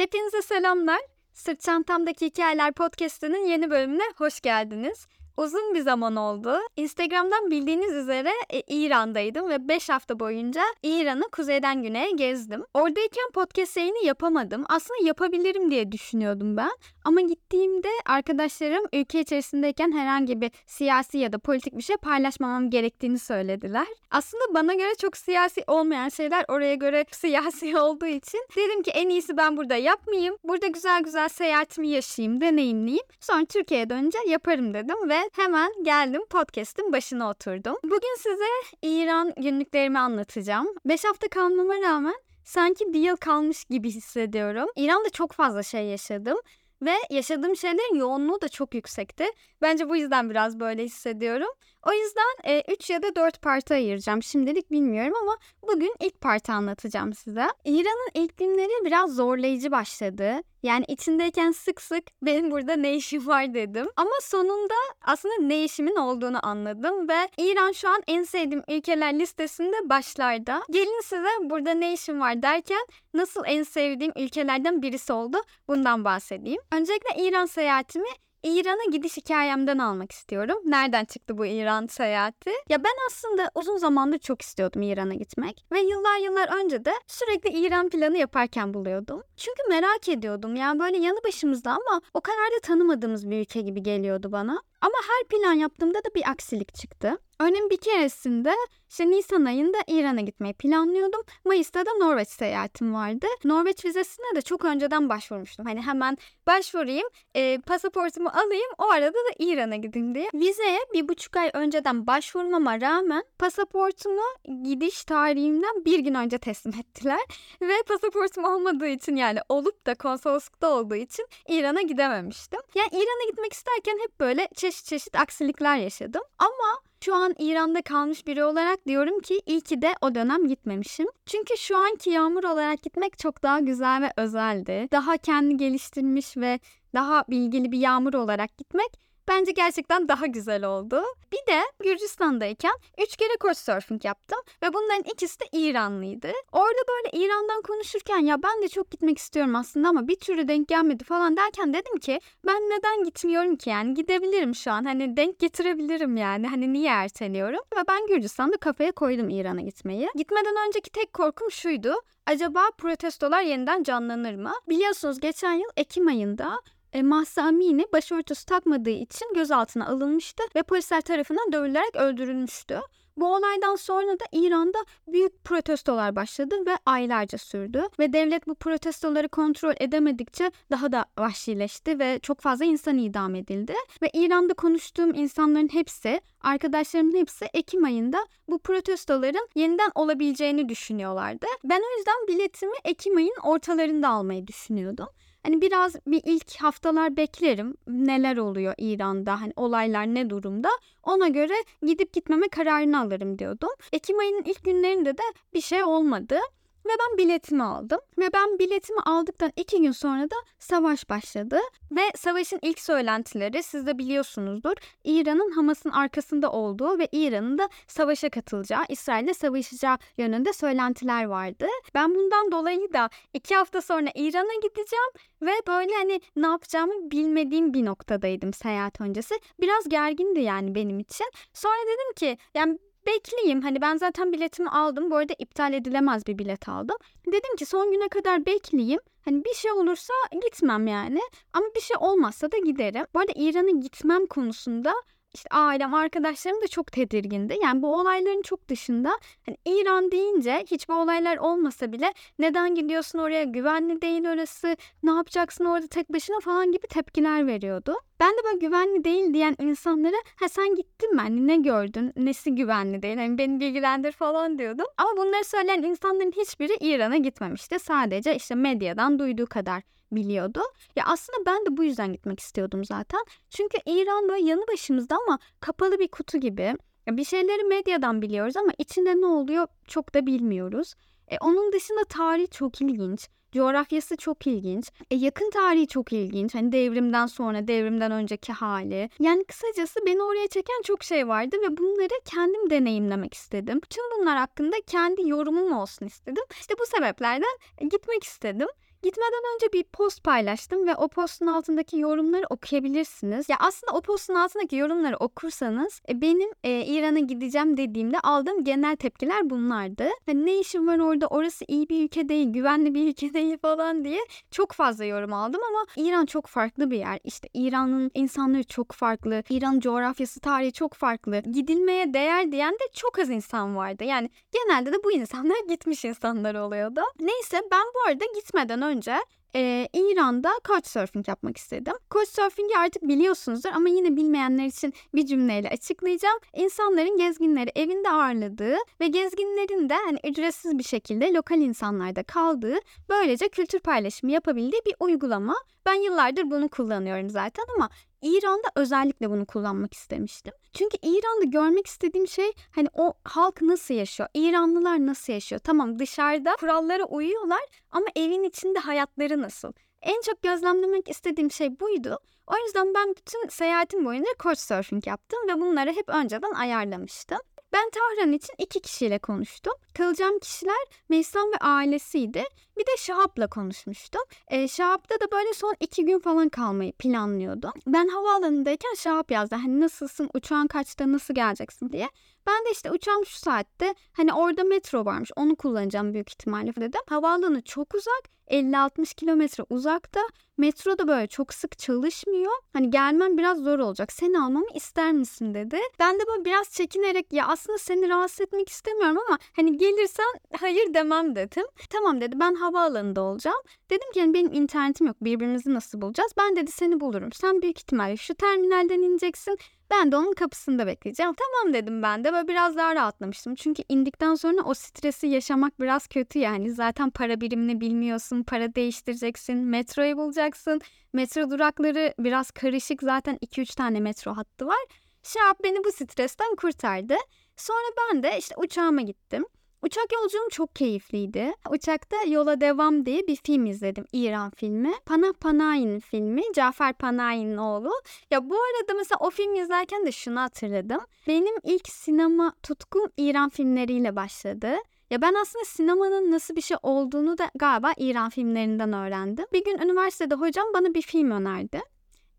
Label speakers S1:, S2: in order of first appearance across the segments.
S1: Hepinize selamlar. Sırt Çantamdaki Hikayeler Podcast'ının yeni bölümüne hoş geldiniz. Uzun bir zaman oldu. Instagram'dan bildiğiniz üzere e, İran'daydım ve 5 hafta boyunca İran'ı kuzeyden güneye gezdim. Oradayken podcast yayını yapamadım. Aslında yapabilirim diye düşünüyordum ben. Ama gittiğimde arkadaşlarım ülke içerisindeyken herhangi bir siyasi ya da politik bir şey paylaşmamam gerektiğini söylediler. Aslında bana göre çok siyasi olmayan şeyler oraya göre siyasi olduğu için dedim ki en iyisi ben burada yapmayayım. Burada güzel güzel seyahatimi yaşayayım, deneyimleyeyim. Sonra Türkiye'ye dönünce yaparım dedim ve hemen geldim podcast'ın başına oturdum. Bugün size İran günlüklerimi anlatacağım. 5 hafta kalmama rağmen sanki bir yıl kalmış gibi hissediyorum. İran'da çok fazla şey yaşadım. Ve yaşadığım şeylerin yoğunluğu da çok yüksekti. Bence bu yüzden biraz böyle hissediyorum. O yüzden 3 e, ya da 4 parta ayıracağım. Şimdilik bilmiyorum ama bugün ilk partı anlatacağım size. İran'ın ilk günleri biraz zorlayıcı başladı. Yani içindeyken sık sık benim burada ne işim var dedim. Ama sonunda aslında ne işimin olduğunu anladım ve İran şu an en sevdiğim ülkeler listesinde başlarda. Gelin size burada ne işim var derken nasıl en sevdiğim ülkelerden birisi oldu bundan bahsedeyim. Öncelikle İran seyahatimi İran'a gidiş hikayemden almak istiyorum. Nereden çıktı bu İran seyahati? Ya ben aslında uzun zamandır çok istiyordum İran'a gitmek. Ve yıllar yıllar önce de sürekli İran planı yaparken buluyordum. Çünkü merak ediyordum. Yani böyle yanı başımızda ama o kadar da tanımadığımız bir ülke gibi geliyordu bana. Ama her plan yaptığımda da bir aksilik çıktı. Örneğin bir keresinde işte Nisan ayında İran'a gitmeyi planlıyordum. Mayıs'ta da Norveç seyahatim vardı. Norveç vizesine de çok önceden başvurmuştum. Hani hemen başvurayım, e, pasaportumu alayım, o arada da İran'a gideyim diye. Vizeye bir buçuk ay önceden başvurmama rağmen pasaportumu gidiş tarihimden bir gün önce teslim ettiler. Ve pasaportum olmadığı için yani olup da konsoloslukta olduğu için İran'a gidememiştim. Yani İran'a gitmek isterken hep böyle çeşit çeşit aksilikler yaşadım. Ama şu an İran'da kalmış biri olarak diyorum ki iyi ki de o dönem gitmemişim. Çünkü şu anki Yağmur olarak gitmek çok daha güzel ve özeldi. Daha kendi geliştirmiş ve daha bilgili bir Yağmur olarak gitmek bence gerçekten daha güzel oldu. Bir de Gürcistan'dayken 3 kere couchsurfing yaptım ve bunların ikisi de İranlıydı. Orada böyle İran'dan konuşurken ya ben de çok gitmek istiyorum aslında ama bir türlü denk gelmedi falan derken dedim ki ben neden gitmiyorum ki yani gidebilirim şu an hani denk getirebilirim yani hani niye erteliyorum ve ben Gürcistan'da kafaya koydum İran'a gitmeyi. Gitmeden önceki tek korkum şuydu acaba protestolar yeniden canlanır mı? Biliyorsunuz geçen yıl Ekim ayında e, Mahsa Amini başörtüsü takmadığı için gözaltına alınmıştı ve polisler tarafından dövülerek öldürülmüştü. Bu olaydan sonra da İran'da büyük protestolar başladı ve aylarca sürdü. Ve devlet bu protestoları kontrol edemedikçe daha da vahşileşti ve çok fazla insan idam edildi. Ve İran'da konuştuğum insanların hepsi, arkadaşlarımın hepsi Ekim ayında bu protestoların yeniden olabileceğini düşünüyorlardı. Ben o yüzden biletimi Ekim ayın ortalarında almayı düşünüyordum. Hani biraz bir ilk haftalar beklerim. Neler oluyor İran'da? Hani olaylar ne durumda? Ona göre gidip gitmeme kararını alırım diyordum. Ekim ayının ilk günlerinde de bir şey olmadı. Ve ben biletimi aldım. Ve ben biletimi aldıktan iki gün sonra da savaş başladı. Ve savaşın ilk söylentileri siz de biliyorsunuzdur. İran'ın Hamas'ın arkasında olduğu ve İran'ın da savaşa katılacağı, İsrail'le savaşacağı yönünde söylentiler vardı. Ben bundan dolayı da iki hafta sonra İran'a gideceğim ve böyle hani ne yapacağımı bilmediğim bir noktadaydım seyahat öncesi. Biraz gergindi yani benim için. Sonra dedim ki yani bekleyeyim. Hani ben zaten biletimi aldım. Bu arada iptal edilemez bir bilet aldım. Dedim ki son güne kadar bekleyeyim. Hani bir şey olursa gitmem yani. Ama bir şey olmazsa da giderim. Bu arada İran'a gitmem konusunda işte ailem, arkadaşlarım da çok tedirgindi. Yani bu olayların çok dışında hani İran deyince hiçbir olaylar olmasa bile neden gidiyorsun oraya güvenli değil orası ne yapacaksın orada tek başına falan gibi tepkiler veriyordu. Ben de böyle güvenli değil diyen insanlara ha sen gittin mi hani ne gördün nesi güvenli değil hani beni bilgilendir falan diyordum. Ama bunları söyleyen insanların hiçbiri İran'a gitmemişti. Sadece işte medyadan duyduğu kadar biliyordu. Ya aslında ben de bu yüzden gitmek istiyordum zaten. Çünkü İran böyle yanı başımızda ama kapalı bir kutu gibi. Ya bir şeyleri medyadan biliyoruz ama içinde ne oluyor çok da bilmiyoruz. E, onun dışında tarih çok ilginç. Coğrafyası çok ilginç. E, yakın tarihi çok ilginç. Hani devrimden sonra, devrimden önceki hali. Yani kısacası beni oraya çeken çok şey vardı ve bunları kendim deneyimlemek istedim. Tüm bunlar hakkında kendi yorumum olsun istedim. İşte bu sebeplerden gitmek istedim. Gitmeden önce bir post paylaştım ve o postun altındaki yorumları okuyabilirsiniz. Ya aslında o postun altındaki yorumları okursanız e, benim e, İran'a gideceğim dediğimde aldığım genel tepkiler bunlardı. Hani ne işim var orada orası iyi bir ülke değil, güvenli bir ülke değil falan diye çok fazla yorum aldım ama İran çok farklı bir yer. İşte İran'ın insanları çok farklı, İran coğrafyası, tarihi çok farklı. Gidilmeye değer diyen de çok az insan vardı. Yani genelde de bu insanlar gitmiş insanlar oluyordu. Neyse ben bu arada gitmeden önce e, İran'da couchsurfing yapmak istedim. Couchsurfing'i artık biliyorsunuzdur ama yine bilmeyenler için bir cümleyle açıklayacağım. İnsanların gezginleri evinde ağırladığı ve gezginlerin de hani ücretsiz bir şekilde lokal insanlarda kaldığı, böylece kültür paylaşımı yapabildiği bir uygulama. Ben yıllardır bunu kullanıyorum zaten ama İran'da özellikle bunu kullanmak istemiştim. Çünkü İran'da görmek istediğim şey hani o halk nasıl yaşıyor? İranlılar nasıl yaşıyor? Tamam dışarıda kurallara uyuyorlar ama evin içinde hayatları nasıl? En çok gözlemlemek istediğim şey buydu. O yüzden ben bütün seyahatim boyunca couchsurfing yaptım ve bunları hep önceden ayarlamıştım. Ben Tahran için iki kişiyle konuştum. Kalacağım kişiler Meysam ve ailesiydi. Bir de Şahap'la konuşmuştum. E, Şahap'ta da böyle son iki gün falan kalmayı planlıyordum. Ben havaalanındayken Şahap yazdı. Hani nasılsın, uçağın kaçta, nasıl geleceksin diye. Ben de işte uçağım şu saatte hani orada metro varmış onu kullanacağım büyük ihtimalle dedim. Havaalanı çok uzak 50-60 kilometre uzakta. Metro da böyle çok sık çalışmıyor. Hani gelmem biraz zor olacak. Seni almamı ister misin dedi. Ben de böyle biraz çekinerek ya aslında seni rahatsız etmek istemiyorum ama hani gelirsen hayır demem dedim. Tamam dedi ben havaalanında olacağım. Dedim ki yani benim internetim yok birbirimizi nasıl bulacağız? Ben dedi seni bulurum. Sen büyük ihtimalle şu terminalden ineceksin. Ben de onun kapısında bekleyeceğim. Tamam dedim ben de. Böyle biraz daha rahatlamıştım. Çünkü indikten sonra o stresi yaşamak biraz kötü yani. Zaten para birimini bilmiyorsun. Para değiştireceksin. Metroyu bulacaksın. Metro durakları biraz karışık. Zaten 2-3 tane metro hattı var. Şahap beni bu stresten kurtardı. Sonra ben de işte uçağıma gittim. Uçak yolculuğum çok keyifliydi. Uçakta Yola Devam diye bir film izledim. İran filmi. Panah Panay'ın filmi. Cafer Panay'ın oğlu. Ya bu arada mesela o filmi izlerken de şunu hatırladım. Benim ilk sinema tutkum İran filmleriyle başladı. Ya ben aslında sinemanın nasıl bir şey olduğunu da galiba İran filmlerinden öğrendim. Bir gün üniversitede hocam bana bir film önerdi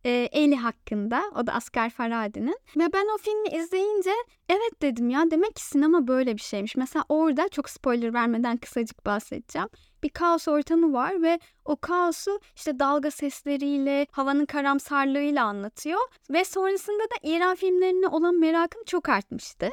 S1: e, Eli hakkında. O da Asgar Farhadi'nin. Ve ben o filmi izleyince evet dedim ya demek ki sinema böyle bir şeymiş. Mesela orada çok spoiler vermeden kısacık bahsedeceğim. Bir kaos ortamı var ve o kaosu işte dalga sesleriyle, havanın karamsarlığıyla anlatıyor. Ve sonrasında da İran filmlerine olan merakım çok artmıştı.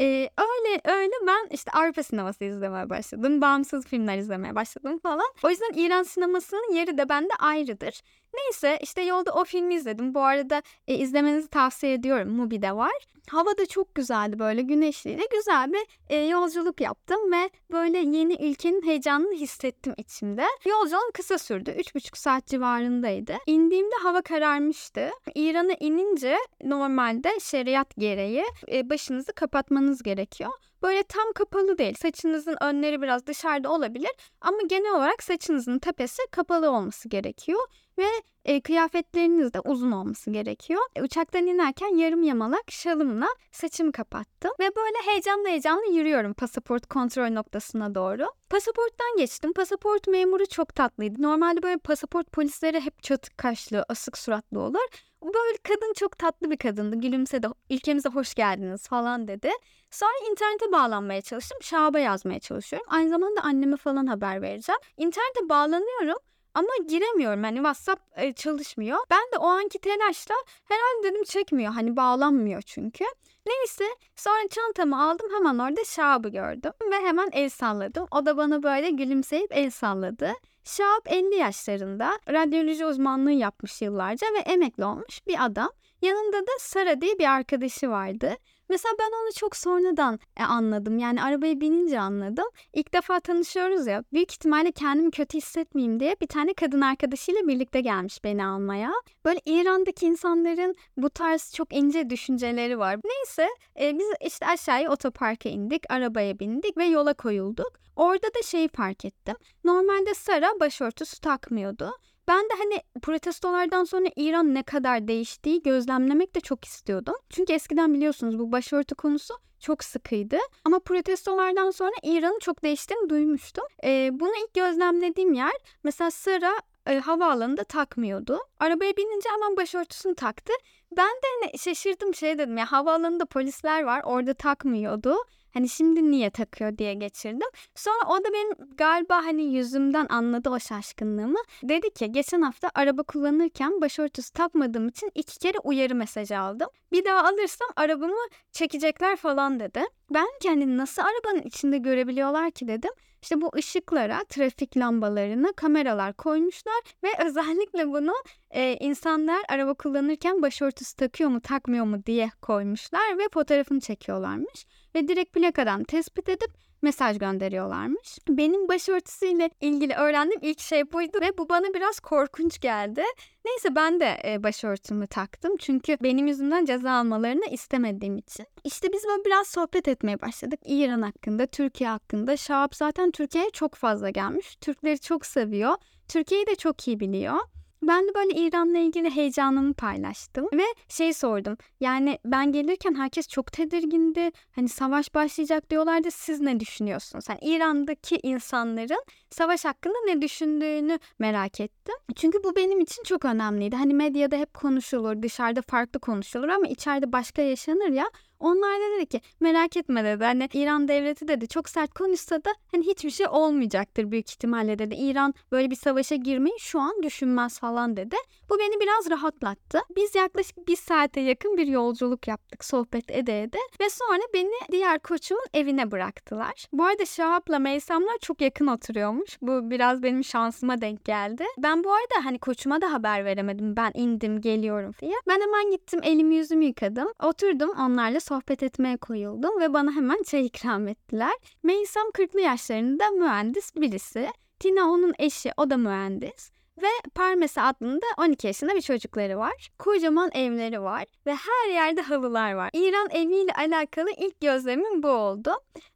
S1: Ee, öyle öyle ben işte Avrupa sineması izlemeye başladım. Bağımsız filmler izlemeye başladım falan. O yüzden İran sinemasının yeri de bende ayrıdır. Neyse işte yolda o filmi izledim. Bu arada e, izlemenizi tavsiye ediyorum. Mubi'de var. Hava da çok güzeldi böyle güneşliydi. Güzel bir e, yolculuk yaptım ve böyle yeni ülkenin heyecanını hissettim içimde. Yolculuğum kısa sürdü. 3,5 saat civarındaydı. İndiğimde hava kararmıştı. İran'a inince normalde şeriat gereği e, başınızı kapatmanız gerekiyor. Böyle tam kapalı değil. Saçınızın önleri biraz dışarıda olabilir ama genel olarak saçınızın tepesi kapalı olması gerekiyor ve e, kıyafetleriniz de uzun olması gerekiyor. E, uçaktan inerken yarım yamalak şalımla saçımı kapattım ve böyle heyecanlı heyecanlı yürüyorum pasaport kontrol noktasına doğru. Pasaporttan geçtim. Pasaport memuru çok tatlıydı. Normalde böyle pasaport polisleri hep çatık kaşlı, asık suratlı olur. Böyle kadın çok tatlı bir kadındı. Gülümsedi. Ülkemize hoş geldiniz falan dedi. Sonra internete bağlanmaya çalıştım. Şahaba yazmaya çalışıyorum. Aynı zamanda anneme falan haber vereceğim. İnternete bağlanıyorum. Ama giremiyorum hani WhatsApp e, çalışmıyor. Ben de o anki telaşla herhalde dedim çekmiyor hani bağlanmıyor çünkü. Neyse sonra çantamı aldım hemen orada Şahab'ı gördüm ve hemen el salladım. O da bana böyle gülümseyip el salladı. Şahap 50 yaşlarında radyoloji uzmanlığı yapmış yıllarca ve emekli olmuş bir adam. Yanında da Sara diye bir arkadaşı vardı. Mesela ben onu çok sonradan e, anladım. Yani arabaya binince anladım. İlk defa tanışıyoruz ya. Büyük ihtimalle kendimi kötü hissetmeyeyim diye bir tane kadın arkadaşıyla birlikte gelmiş beni almaya. Böyle İran'daki insanların bu tarz çok ince düşünceleri var. Neyse e, biz işte aşağıya otoparka indik, arabaya bindik ve yola koyulduk. Orada da şeyi fark ettim. Normalde Sara başörtüsü takmıyordu. Ben de hani protestolardan sonra İran ne kadar değiştiği gözlemlemek de çok istiyordum. Çünkü eskiden biliyorsunuz bu başörtü konusu çok sıkıydı. Ama protestolardan sonra İran'ın çok değiştiğini duymuştum. Ee, bunu ilk gözlemlediğim yer mesela Sara e, havaalanında takmıyordu. Arabaya binince hemen başörtüsünü taktı. Ben de hani şaşırdım şey dedim ya havaalanında polisler var orada takmıyordu. Hani şimdi niye takıyor diye geçirdim. Sonra o da benim galiba hani yüzümden anladı o şaşkınlığımı. Dedi ki geçen hafta araba kullanırken başörtüsü takmadığım için iki kere uyarı mesajı aldım. Bir daha alırsam arabamı çekecekler falan dedi. Ben kendini nasıl arabanın içinde görebiliyorlar ki dedim. İşte bu ışıklara, trafik lambalarına kameralar koymuşlar ve özellikle bunu e, insanlar araba kullanırken başörtüsü takıyor mu takmıyor mu diye koymuşlar ve fotoğrafını çekiyorlarmış ve direkt plakadan tespit edip mesaj gönderiyorlarmış. Benim başörtüsüyle ilgili öğrendiğim ilk şey buydu ve bu bana biraz korkunç geldi. Neyse ben de e, başörtümü taktım çünkü benim yüzümden ceza almalarını istemediğim için. İşte biz böyle biraz sohbet etmeye başladık. İran hakkında, Türkiye hakkında. Şahap zaten Türkiye'ye çok fazla gelmiş. Türkleri çok seviyor. Türkiye'yi de çok iyi biliyor. Ben de böyle İran'la ilgili heyecanımı paylaştım ve şey sordum. Yani ben gelirken herkes çok tedirgindi. Hani savaş başlayacak diyorlardı. Siz ne düşünüyorsunuz? Yani İran'daki insanların savaş hakkında ne düşündüğünü merak ettim. Çünkü bu benim için çok önemliydi. Hani medyada hep konuşulur, dışarıda farklı konuşulur ama içeride başka yaşanır ya. Onlar da dedi ki merak etme dedi. Hani İran devleti dedi çok sert konuşsa da hani hiçbir şey olmayacaktır büyük ihtimalle dedi. İran böyle bir savaşa girmeyi şu an düşünmez falan dedi. Bu beni biraz rahatlattı. Biz yaklaşık bir saate yakın bir yolculuk yaptık sohbet ede ede ve sonra beni diğer koçumun evine bıraktılar. Bu arada Şahap'la Meysamlar çok yakın oturuyormuş. Bu biraz benim şansıma denk geldi. Ben bu arada hani koçuma da haber veremedim. Ben indim geliyorum diye. Ben hemen gittim elimi yüzümü yıkadım. Oturdum onlarla sohbet etmeye koyuldum ve bana hemen çay ikram ettiler. Meysam 40'lı yaşlarında mühendis birisi. Tina onun eşi o da mühendis. Ve Parmese adında 12 yaşında bir çocukları var. Kocaman evleri var ve her yerde halılar var. İran eviyle alakalı ilk gözlemim bu oldu.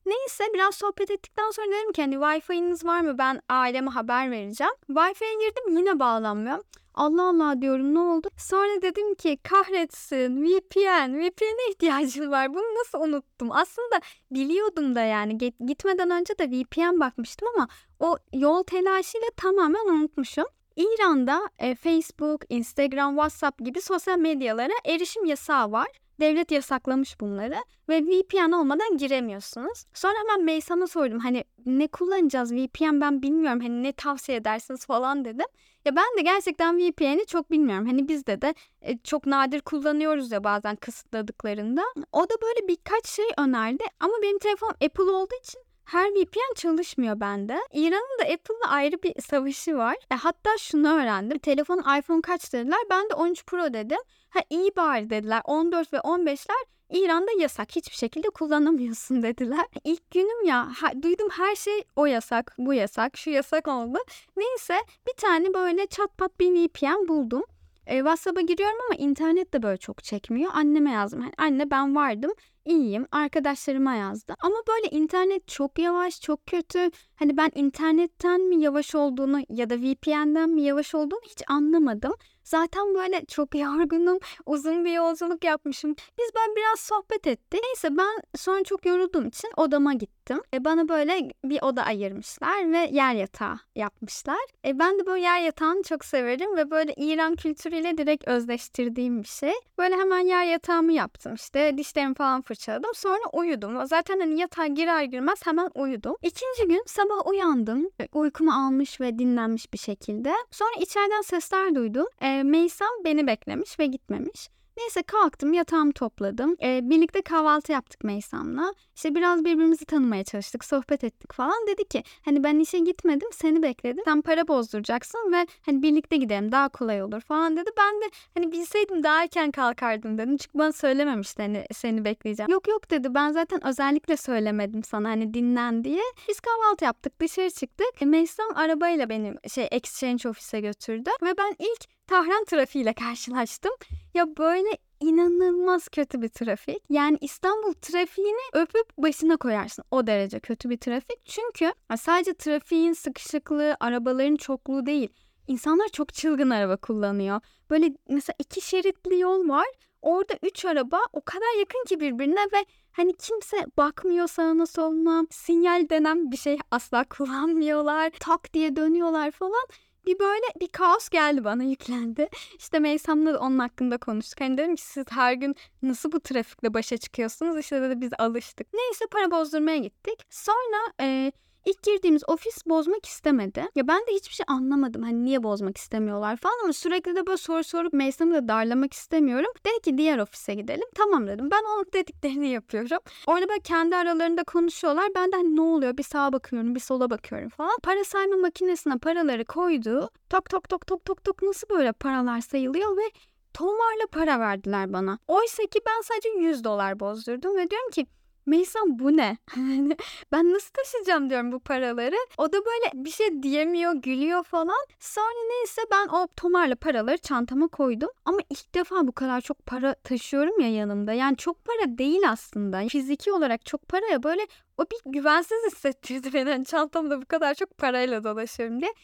S1: Neyse biraz sohbet ettikten sonra dedim ki hani Wi-Fi'niz var mı ben aileme haber vereceğim. Wi-Fi'ye girdim yine bağlanmıyor. Allah Allah diyorum ne oldu? Sonra dedim ki kahretsin VPN, VPN'e ihtiyacım var. Bunu nasıl unuttum? Aslında biliyordum da yani gitmeden önce de VPN bakmıştım ama o yol telaşıyla tamamen unutmuşum. İran'da e, Facebook, Instagram, WhatsApp gibi sosyal medyalara erişim yasağı var. Devlet yasaklamış bunları ve VPN olmadan giremiyorsunuz. Sonra hemen Meysam'a sordum hani ne kullanacağız VPN ben bilmiyorum hani ne tavsiye edersiniz falan dedim. Ya ben de gerçekten VPN'i çok bilmiyorum. Hani bizde de e, çok nadir kullanıyoruz ya bazen kısıtladıklarında. O da böyle birkaç şey önerdi ama benim telefonum Apple olduğu için her VPN çalışmıyor bende. İran'ın da Apple'la ayrı bir savaşı var. E, hatta şunu öğrendim. Telefon iPhone kaç dediler? Ben de 13 Pro dedim. Ha iyi bari dediler. 14 ve 15'ler İran'da yasak. Hiçbir şekilde kullanamıyorsun dediler. İlk günüm ya ha, duydum her şey o yasak, bu yasak, şu yasak oldu. Neyse bir tane böyle çat pat bir VPN buldum. E, WhatsApp'a giriyorum ama internet de böyle çok çekmiyor. Anneme yazdım. Yani, Anne ben vardım iyiyim. Arkadaşlarıma yazdı. Ama böyle internet çok yavaş, çok kötü. Hani ben internetten mi yavaş olduğunu ya da VPN'den mi yavaş olduğunu hiç anlamadım. Zaten böyle çok yorgunum. Uzun bir yolculuk yapmışım. Biz ben biraz sohbet ettik. Neyse ben sonra çok yorulduğum için odama gittim. E, bana böyle bir oda ayırmışlar ve yer yatağı yapmışlar. E, ben de böyle yer yatağını çok severim ve böyle İran kültürüyle direkt özleştirdiğim bir şey. Böyle hemen yer yatağımı yaptım işte. Dişlerimi falan fırçaladım. Sonra uyudum. Zaten hani yatağa girer girmez hemen uyudum. İkinci gün sabah uyandım. Uykumu almış ve dinlenmiş bir şekilde. Sonra içeriden sesler duydum. E, Meysam beni beklemiş ve gitmemiş. Neyse kalktım yatağımı topladım. Ee, birlikte kahvaltı yaptık Meysam'la. İşte biraz birbirimizi tanımaya çalıştık, sohbet ettik falan. Dedi ki hani ben işe gitmedim, seni bekledim. Sen para bozduracaksın ve hani birlikte gidelim daha kolay olur falan dedi. Ben de hani bilseydim daha erken kalkardım dedim. Çünkü bana söylememişti hani seni bekleyeceğim. Yok yok dedi ben zaten özellikle söylemedim sana hani dinlen diye. Biz kahvaltı yaptık, dışarı çıktık. E, Meysam arabayla benim şey exchange ofise götürdü ve ben ilk Tahran trafiğiyle karşılaştım. Ya böyle inanılmaz kötü bir trafik. Yani İstanbul trafiğini öpüp başına koyarsın. O derece kötü bir trafik. Çünkü sadece trafiğin sıkışıklığı, arabaların çokluğu değil. insanlar çok çılgın araba kullanıyor. Böyle mesela iki şeritli yol var. Orada üç araba o kadar yakın ki birbirine ve hani kimse bakmıyor sağına soluna. Sinyal denen bir şey asla kullanmıyorlar. Tak diye dönüyorlar falan bir böyle bir kaos geldi bana yüklendi. İşte Meysam'la da onun hakkında konuştuk. Hani dedim ki siz her gün nasıl bu trafikle başa çıkıyorsunuz? İşte dedi biz alıştık. Neyse para bozdurmaya gittik. Sonra e, İlk girdiğimiz ofis bozmak istemedi. Ya ben de hiçbir şey anlamadım. Hani niye bozmak istemiyorlar falan ama sürekli de böyle soru sorup Meysam'ı da darlamak istemiyorum. Dedi ki diğer ofise gidelim. Tamam dedim. Ben onun dediklerini yapıyorum. Orada böyle kendi aralarında konuşuyorlar. Ben de hani ne oluyor? Bir sağa bakıyorum, bir sola bakıyorum falan. Para sayma makinesine paraları koydu. Tok tok tok tok tok tok nasıl böyle paralar sayılıyor ve tomarla para verdiler bana. Oysa ki ben sadece 100 dolar bozdurdum ve diyorum ki Meysan bu ne? Ben nasıl taşıyacağım diyorum bu paraları. O da böyle bir şey diyemiyor, gülüyor falan. Sonra neyse ben o tomarla paraları çantama koydum. Ama ilk defa bu kadar çok para taşıyorum ya yanımda. Yani çok para değil aslında. Fiziki olarak çok para ya böyle o bir güvensiz hissettirdi beni. Yani çantamda bu kadar çok parayla dolaşıyorum diye.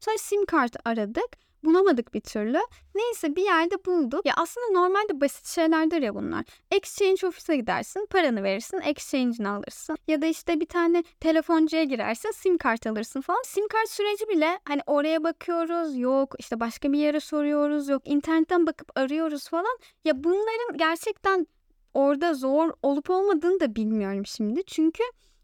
S1: Sonra sim kart aradık bulamadık bir türlü. Neyse bir yerde bulduk. Ya aslında normalde basit şeylerdir ya bunlar. Exchange ofise gidersin, paranı verirsin, exchange'ini alırsın. Ya da işte bir tane telefoncuya girersin, sim kart alırsın falan. Sim kart süreci bile hani oraya bakıyoruz, yok işte başka bir yere soruyoruz, yok internetten bakıp arıyoruz falan. Ya bunların gerçekten orada zor olup olmadığını da bilmiyorum şimdi. Çünkü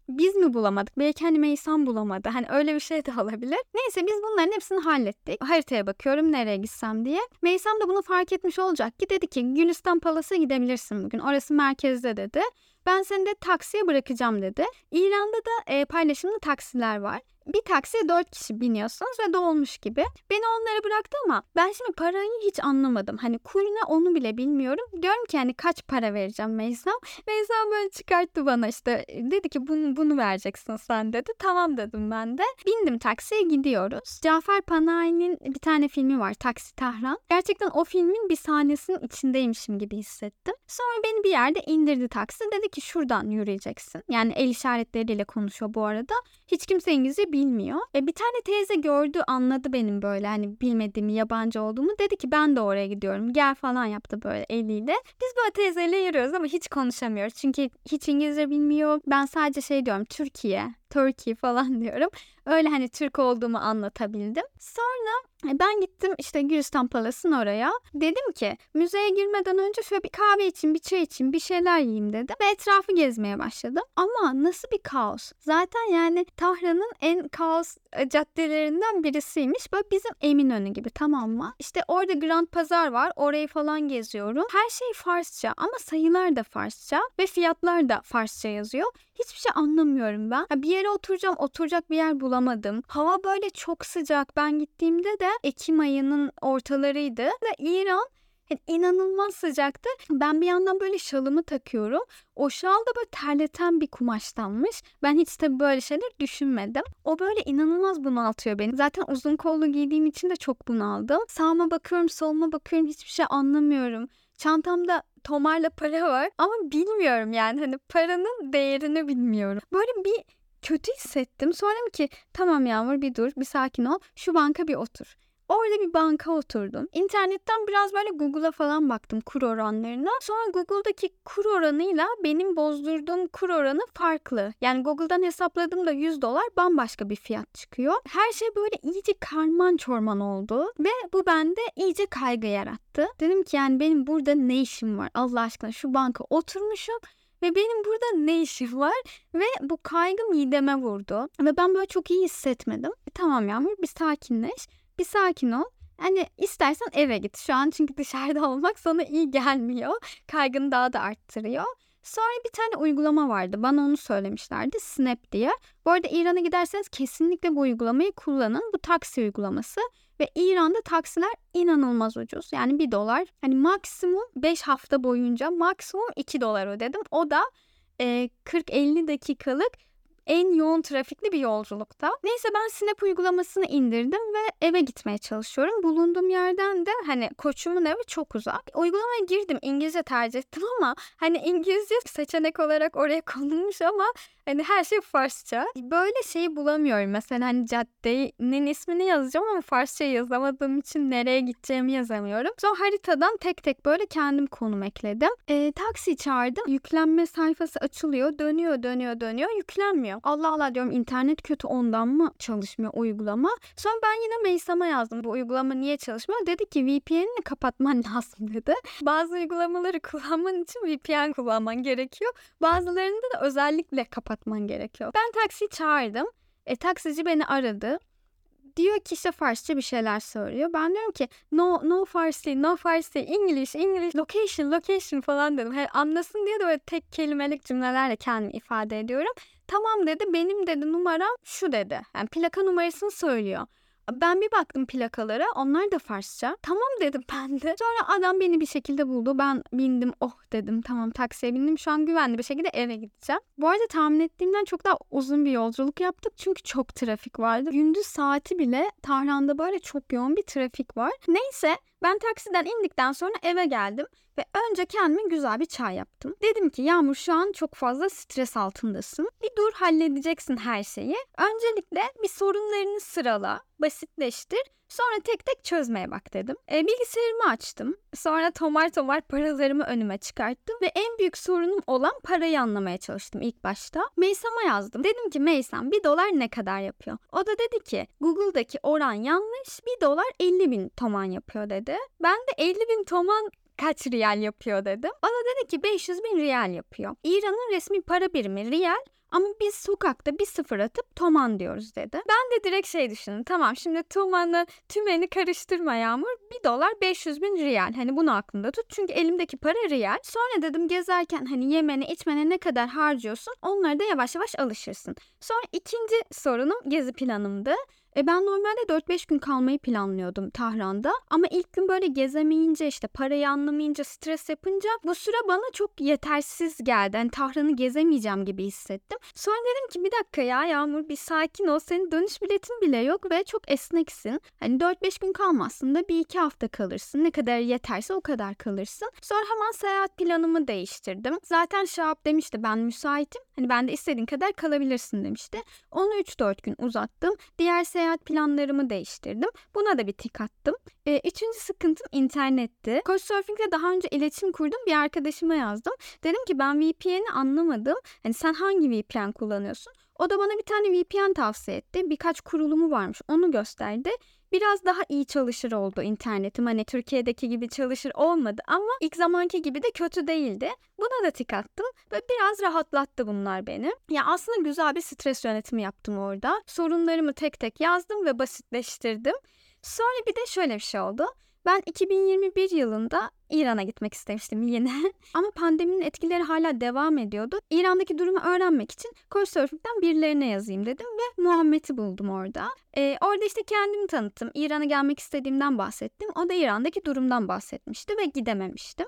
S1: biz mi bulamadık? Belki hani Meysan bulamadı. Hani öyle bir şey de olabilir. Neyse biz bunların hepsini hallettik. Haritaya bakıyorum nereye gitsem diye. Meysan da bunu fark etmiş olacak ki dedi ki Gülistan Palas'a gidebilirsin bugün. Orası merkezde dedi. Ben seni de taksiye bırakacağım dedi. İran'da da e, paylaşımlı taksiler var bir taksiye dört kişi biniyorsunuz ve dolmuş gibi. Beni onlara bıraktı ama ben şimdi parayı hiç anlamadım. Hani kur ne onu bile bilmiyorum. Diyorum ki hani kaç para vereceğim Meysam. Meysam böyle çıkarttı bana işte dedi ki bunu, bunu vereceksin sen dedi. Tamam dedim ben de. Bindim taksiye gidiyoruz. Cafer Panayi'nin bir tane filmi var Taksi Tahran. Gerçekten o filmin bir sahnesinin içindeymişim gibi hissettim. Sonra beni bir yerde indirdi taksi. Dedi ki şuradan yürüyeceksin. Yani el işaretleriyle konuşuyor bu arada. Hiç kimse İngilizce bilmiyor. E, bir tane teyze gördü anladı benim böyle hani bilmediğimi yabancı olduğumu. Dedi ki ben de oraya gidiyorum gel falan yaptı böyle eliyle. Biz böyle teyzeyle yürüyoruz ama hiç konuşamıyoruz. Çünkü hiç İngilizce bilmiyor. Ben sadece şey diyorum Türkiye, Turkey falan diyorum. Öyle hani Türk olduğumu anlatabildim. Sonra e, ben gittim işte Gülistan Palas'ın oraya. Dedim ki müzeye girmeden önce şöyle bir kahve için, bir çay için, bir şeyler yiyeyim dedim. Ve etrafı gezmeye başladım. Ama nasıl bir kaos. Zaten yani Tahran'ın en kaos e, caddelerinden birisiymiş. Böyle bizim Eminönü gibi tamam mı? İşte orada Grand Pazar var. Orayı falan geziyorum. Her şey Farsça ama sayılar da Farsça ve fiyatlar da Farsça yazıyor. Hiçbir şey anlamıyorum ben. bir yere oturacağım, oturacak bir yer bulamadım. Hava böyle çok sıcak. Ben gittiğimde de Ekim ayının ortalarıydı ve İran yani inanılmaz sıcaktı. Ben bir yandan böyle şalımı takıyorum. O şal da böyle terleten bir kumaştanmış. Ben hiç tabii böyle şeyler düşünmedim. O böyle inanılmaz bunaltıyor beni. Zaten uzun kollu giydiğim için de çok bunaldım. Sağıma bakıyorum, soluma bakıyorum. Hiçbir şey anlamıyorum. Çantamda tomarla para var ama bilmiyorum yani hani paranın değerini bilmiyorum. Böyle bir kötü hissettim. Sonra ki tamam Yağmur bir dur bir sakin ol şu banka bir otur. Orada bir banka oturdum. İnternetten biraz böyle Google'a falan baktım kur oranlarına. Sonra Google'daki kur oranıyla benim bozdurduğum kur oranı farklı. Yani Google'dan hesapladığımda 100 dolar bambaşka bir fiyat çıkıyor. Her şey böyle iyice karman çorman oldu ve bu bende iyice kaygı yarattı. Dedim ki yani benim burada ne işim var Allah aşkına şu banka oturmuşum ve benim burada ne işim var ve bu kaygı mideme vurdu ve ben böyle çok iyi hissetmedim. E, tamam Yağmur bir sakinleş bir sakin ol. Hani istersen eve git şu an çünkü dışarıda olmak sana iyi gelmiyor. Kaygını daha da arttırıyor. Sonra bir tane uygulama vardı. Bana onu söylemişlerdi. Snap diye. Bu arada İran'a giderseniz kesinlikle bu uygulamayı kullanın. Bu taksi uygulaması. Ve İran'da taksiler inanılmaz ucuz. Yani 1 dolar. Hani maksimum 5 hafta boyunca maksimum 2 dolar ödedim. O da e, 40-50 dakikalık en yoğun trafikli bir yolculukta. Neyse ben Snap uygulamasını indirdim ve eve gitmeye çalışıyorum. Bulunduğum yerden de hani koçumun evi çok uzak. Uygulamaya girdim. İngilizce tercih ettim ama hani İngilizce seçenek olarak oraya konulmuş ama Hani her şey Farsça. Böyle şeyi bulamıyorum. Mesela hani caddenin ismini yazacağım ama Farsça yazamadığım için nereye gideceğimi yazamıyorum. Sonra haritadan tek tek böyle kendim konum ekledim. E, taksi çağırdım. Yüklenme sayfası açılıyor. Dönüyor, dönüyor, dönüyor. Yüklenmiyor. Allah Allah diyorum internet kötü ondan mı çalışmıyor uygulama? Sonra ben yine Meysam'a yazdım. Bu uygulama niye çalışmıyor? Dedi ki VPN'ini kapatman lazım dedi. Bazı uygulamaları kullanman için VPN kullanman gerekiyor. Bazılarında da özellikle kapat kapatman gerekiyor. Ben taksi çağırdım. E, taksici beni aradı. Diyor ki işte Farsça bir şeyler söylüyor. Ben diyorum ki no no Farsi, no Farsi, English, English, location, location falan dedim. Hani anlasın diye de böyle tek kelimelik cümlelerle kendimi ifade ediyorum. Tamam dedi benim dedi numaram şu dedi. Yani plaka numarasını söylüyor. Ben bir baktım plakalara. Onlar da Farsça. Tamam dedim ben de. Sonra adam beni bir şekilde buldu. Ben bindim. Oh dedim. Tamam taksiye bindim. Şu an güvenli bir şekilde eve gideceğim. Bu arada tahmin ettiğimden çok daha uzun bir yolculuk yaptık. Çünkü çok trafik vardı. Gündüz saati bile Tahran'da böyle çok yoğun bir trafik var. Neyse ben taksiden indikten sonra eve geldim ve önce kendime güzel bir çay yaptım. Dedim ki Yağmur şu an çok fazla stres altındasın. Bir dur halledeceksin her şeyi. Öncelikle bir sorunlarını sırala, basitleştir. Sonra tek tek çözmeye bak dedim. E, bilgisayarımı açtım. Sonra tomar tomar paralarımı önüme çıkarttım. Ve en büyük sorunum olan parayı anlamaya çalıştım ilk başta. Meysam'a yazdım. Dedim ki Meysam bir dolar ne kadar yapıyor? O da dedi ki Google'daki oran yanlış. Bir dolar 50 bin toman yapıyor dedi. Ben de 50 bin toman kaç riyal yapıyor dedim. O da dedi ki 500 bin riyal yapıyor. İran'ın resmi para birimi riyal ama biz sokakta bir sıfır atıp Toman diyoruz dedi. Ben de direkt şey düşündüm. Tamam şimdi Toman'la tümeni karıştırma Yağmur. Bir dolar 500 bin riyal. Hani bunu aklında tut. Çünkü elimdeki para riyal. Sonra dedim gezerken hani yemene içmene ne kadar harcıyorsun onlara da yavaş yavaş alışırsın. Sonra ikinci sorunum gezi planımdı. E ben normalde 4-5 gün kalmayı planlıyordum Tahran'da. Ama ilk gün böyle gezemeyince işte parayı anlamayınca stres yapınca bu süre bana çok yetersiz geldi. Yani Tahran'ı gezemeyeceğim gibi hissettim. Sonra dedim ki bir dakika ya Yağmur bir sakin ol. Senin dönüş biletin bile yok ve çok esneksin. Hani 4-5 gün kalmazsın da bir iki hafta kalırsın. Ne kadar yeterse o kadar kalırsın. Sonra hemen seyahat planımı değiştirdim. Zaten Şahap demişti ben müsaitim. Hani ben de istediğin kadar kalabilirsin demişti. Onu 3-4 gün uzattım. Diğer seyahat seyahat planlarımı değiştirdim. Buna da bir tik attım. E, üçüncü sıkıntım internetti. Couchsurfing'de daha önce iletişim kurdum. Bir arkadaşıma yazdım. Dedim ki ben VPN'i anlamadım. Hani sen hangi VPN kullanıyorsun? O da bana bir tane VPN tavsiye etti. Birkaç kurulumu varmış. Onu gösterdi biraz daha iyi çalışır oldu internetim. Hani Türkiye'deki gibi çalışır olmadı ama ilk zamanki gibi de kötü değildi. Buna da tik attım ve biraz rahatlattı bunlar beni. Ya aslında güzel bir stres yönetimi yaptım orada. Sorunlarımı tek tek yazdım ve basitleştirdim. Sonra bir de şöyle bir şey oldu. Ben 2021 yılında İran'a gitmek istemiştim yine. Ama pandeminin etkileri hala devam ediyordu. İran'daki durumu öğrenmek için Couchsurfing'den birilerine yazayım dedim ve Muhammed'i buldum orada. Ee, orada işte kendimi tanıttım. İran'a gelmek istediğimden bahsettim. O da İran'daki durumdan bahsetmişti ve gidememiştim.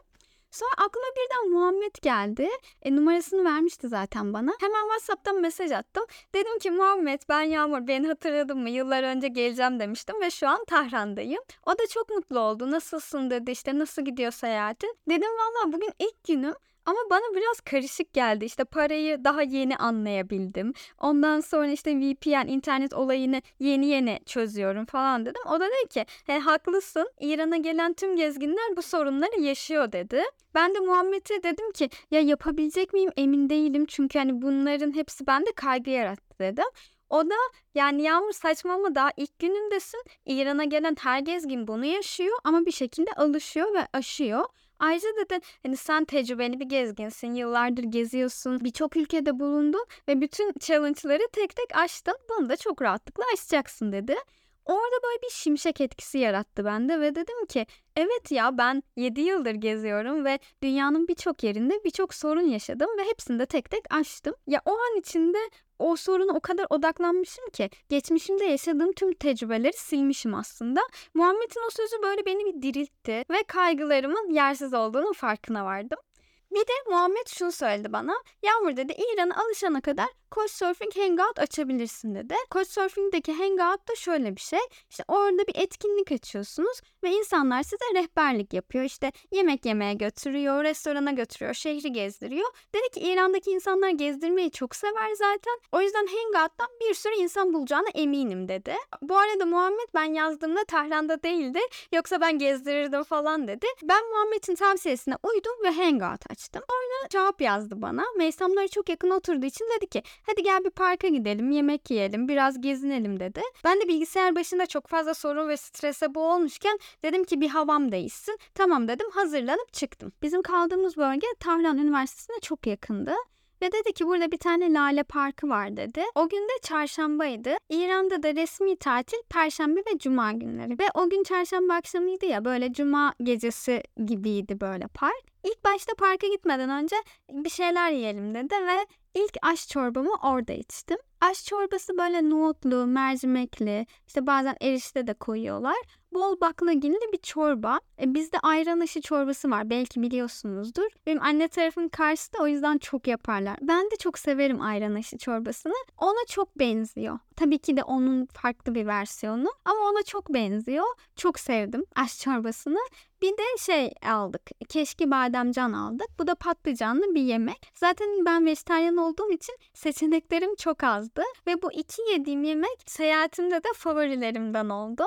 S1: Sonra aklıma birden Muhammed geldi. E, numarasını vermişti zaten bana. Hemen WhatsApp'tan mesaj attım. Dedim ki Muhammed ben Yağmur beni hatırladın mı? Yıllar önce geleceğim demiştim ve şu an Tahran'dayım. O da çok mutlu oldu. Nasılsın dedi işte nasıl gidiyor seyahatin. Dedim valla bugün ilk günüm. Ama bana biraz karışık geldi. İşte parayı daha yeni anlayabildim. Ondan sonra işte VPN internet olayını yeni yeni çözüyorum falan dedim. O da dedi ki He, haklısın İran'a gelen tüm gezginler bu sorunları yaşıyor dedi. Ben de Muhammed'e dedim ki ya yapabilecek miyim emin değilim. Çünkü hani bunların hepsi bende kaygı yarattı dedim. O da yani Yağmur saçmalama daha ilk günündesin. İran'a gelen her gezgin bunu yaşıyor ama bir şekilde alışıyor ve aşıyor. Ayrıca dedi hani sen tecrübeli bir gezginsin. Yıllardır geziyorsun. Birçok ülkede bulundun ve bütün challenge'ları tek tek aştın. Bunu da çok rahatlıkla aşacaksın dedi. Orada böyle bir şimşek etkisi yarattı bende ve dedim ki evet ya ben 7 yıldır geziyorum ve dünyanın birçok yerinde birçok sorun yaşadım ve hepsini de tek tek aştım. Ya o an içinde o soruna o kadar odaklanmışım ki geçmişimde yaşadığım tüm tecrübeleri silmişim aslında. Muhammed'in o sözü böyle beni bir diriltti ve kaygılarımın yersiz olduğunu farkına vardım. Bir de Muhammed şunu söyledi bana. Yağmur dedi İran'a alışana kadar Couchsurfing Hangout açabilirsin dedi. Couchsurfing'deki Hangout da şöyle bir şey. İşte orada bir etkinlik açıyorsunuz ve insanlar size rehberlik yapıyor. İşte yemek yemeye götürüyor, restorana götürüyor, şehri gezdiriyor. Dedi ki İran'daki insanlar gezdirmeyi çok sever zaten. O yüzden Hangout'tan bir sürü insan bulacağına eminim dedi. Bu arada Muhammed ben yazdığımda Tahran'da değildi. Yoksa ben gezdirirdim falan dedi. Ben Muhammed'in tavsiyesine uydum ve Hangout açtım. Sonra cevap yazdı bana. Meysamlara çok yakın oturduğu için dedi ki hadi gel bir parka gidelim, yemek yiyelim, biraz gezinelim dedi. Ben de bilgisayar başında çok fazla sorun ve strese boğulmuşken dedim ki bir havam değişsin. Tamam dedim hazırlanıp çıktım. Bizim kaldığımız bölge Tahran Üniversitesi'ne çok yakındı. Ve dedi ki burada bir tane lale parkı var dedi. O gün de çarşambaydı. İran'da da resmi tatil perşembe ve cuma günleri. Ve o gün çarşamba akşamıydı ya böyle cuma gecesi gibiydi böyle park. İlk başta parka gitmeden önce bir şeyler yiyelim dedi ve ilk aş çorbamı orada içtim. Aş çorbası böyle nohutlu, mercimekli, işte bazen erişte de koyuyorlar. Bol baklagilli bir çorba. E, bizde ayran aşı çorbası var. Belki biliyorsunuzdur. Benim anne tarafım karşıda o yüzden çok yaparlar. Ben de çok severim ayran aşı çorbasını. Ona çok benziyor. Tabii ki de onun farklı bir versiyonu ama ona çok benziyor. Çok sevdim aş çorbasını. Bir de şey aldık. Keşke bademcan aldık. Bu da patlıcanlı bir yemek. Zaten ben vejetaryen olduğum için seçeneklerim çok azdı. Ve bu iki yediğim yemek seyahatimde de favorilerimden oldu.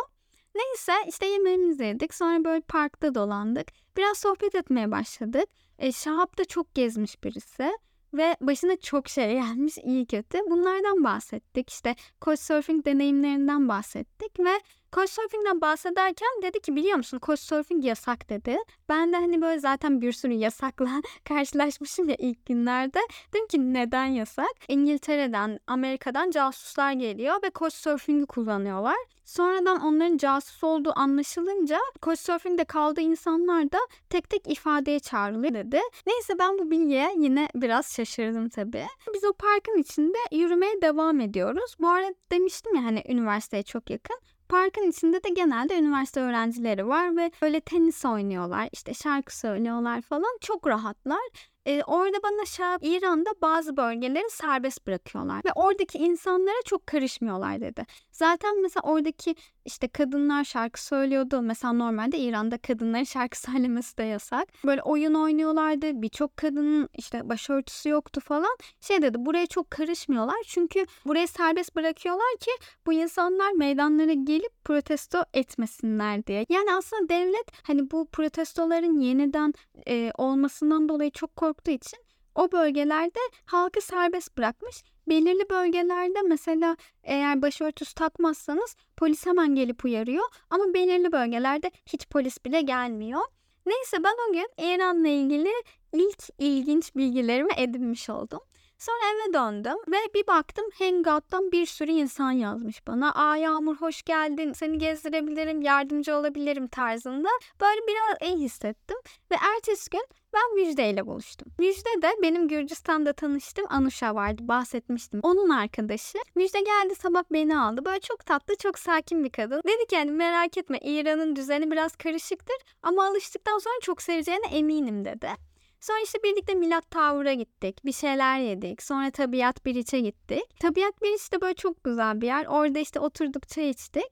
S1: Neyse işte yemeğimizi yedik. Sonra böyle parkta dolandık. Biraz sohbet etmeye başladık. E, Şahap da çok gezmiş birisi ve başına çok şey gelmiş iyi kötü. Bunlardan bahsettik. İşte Couchsurfing deneyimlerinden bahsettik ve Couchsurfing'den bahsederken dedi ki biliyor musun Couchsurfing yasak dedi. Ben de hani böyle zaten bir sürü yasakla karşılaşmışım ya ilk günlerde. Dedim ki neden yasak? İngiltere'den, Amerika'dan casuslar geliyor ve Couchsurfing'i kullanıyorlar. Sonradan onların casus olduğu anlaşılınca Couchsurfing'de kaldığı insanlar da tek tek ifadeye çağrılıyor dedi. Neyse ben bu bilgiye yine biraz şaşırdım tabii. Biz o parkın içinde yürümeye devam ediyoruz. Bu arada demiştim ya hani üniversiteye çok yakın. Parkın içinde de genelde üniversite öğrencileri var ve böyle tenis oynuyorlar, işte şarkı söylüyorlar falan. Çok rahatlar. Ee, orada bana şarap İran'da bazı bölgeleri serbest bırakıyorlar ve oradaki insanlara çok karışmıyorlar dedi. Zaten mesela oradaki işte kadınlar şarkı söylüyordu. Mesela normalde İran'da kadınların şarkı söylemesi de yasak. Böyle oyun oynuyorlardı. Birçok kadının işte başörtüsü yoktu falan. Şey dedi buraya çok karışmıyorlar. Çünkü burayı serbest bırakıyorlar ki bu insanlar meydanlara gelip protesto etmesinler diye. Yani aslında devlet hani bu protestoların yeniden e, olmasından dolayı çok korktuğu için o bölgelerde halkı serbest bırakmış. Belirli bölgelerde mesela eğer başörtüsü takmazsanız polis hemen gelip uyarıyor ama belirli bölgelerde hiç polis bile gelmiyor. Neyse ben o gün İran'la ilgili ilk ilginç bilgilerimi edinmiş oldum. Sonra eve döndüm ve bir baktım Hangout'tan bir sürü insan yazmış bana. Aa Yağmur hoş geldin, seni gezdirebilirim, yardımcı olabilirim tarzında. Böyle biraz iyi hissettim. Ve ertesi gün ben Müjde ile buluştum. Müjde de benim Gürcistan'da tanıştığım Anuşa vardı bahsetmiştim. Onun arkadaşı. Müjde geldi sabah beni aldı. Böyle çok tatlı çok sakin bir kadın. Dedi ki yani merak etme İran'ın düzeni biraz karışıktır ama alıştıktan sonra çok seveceğine eminim dedi. Sonra işte birlikte Milat Tower'a gittik. Bir şeyler yedik. Sonra Tabiat Biriç'e gittik. Tabiat Biriç de böyle çok güzel bir yer. Orada işte oturduk çay içtik.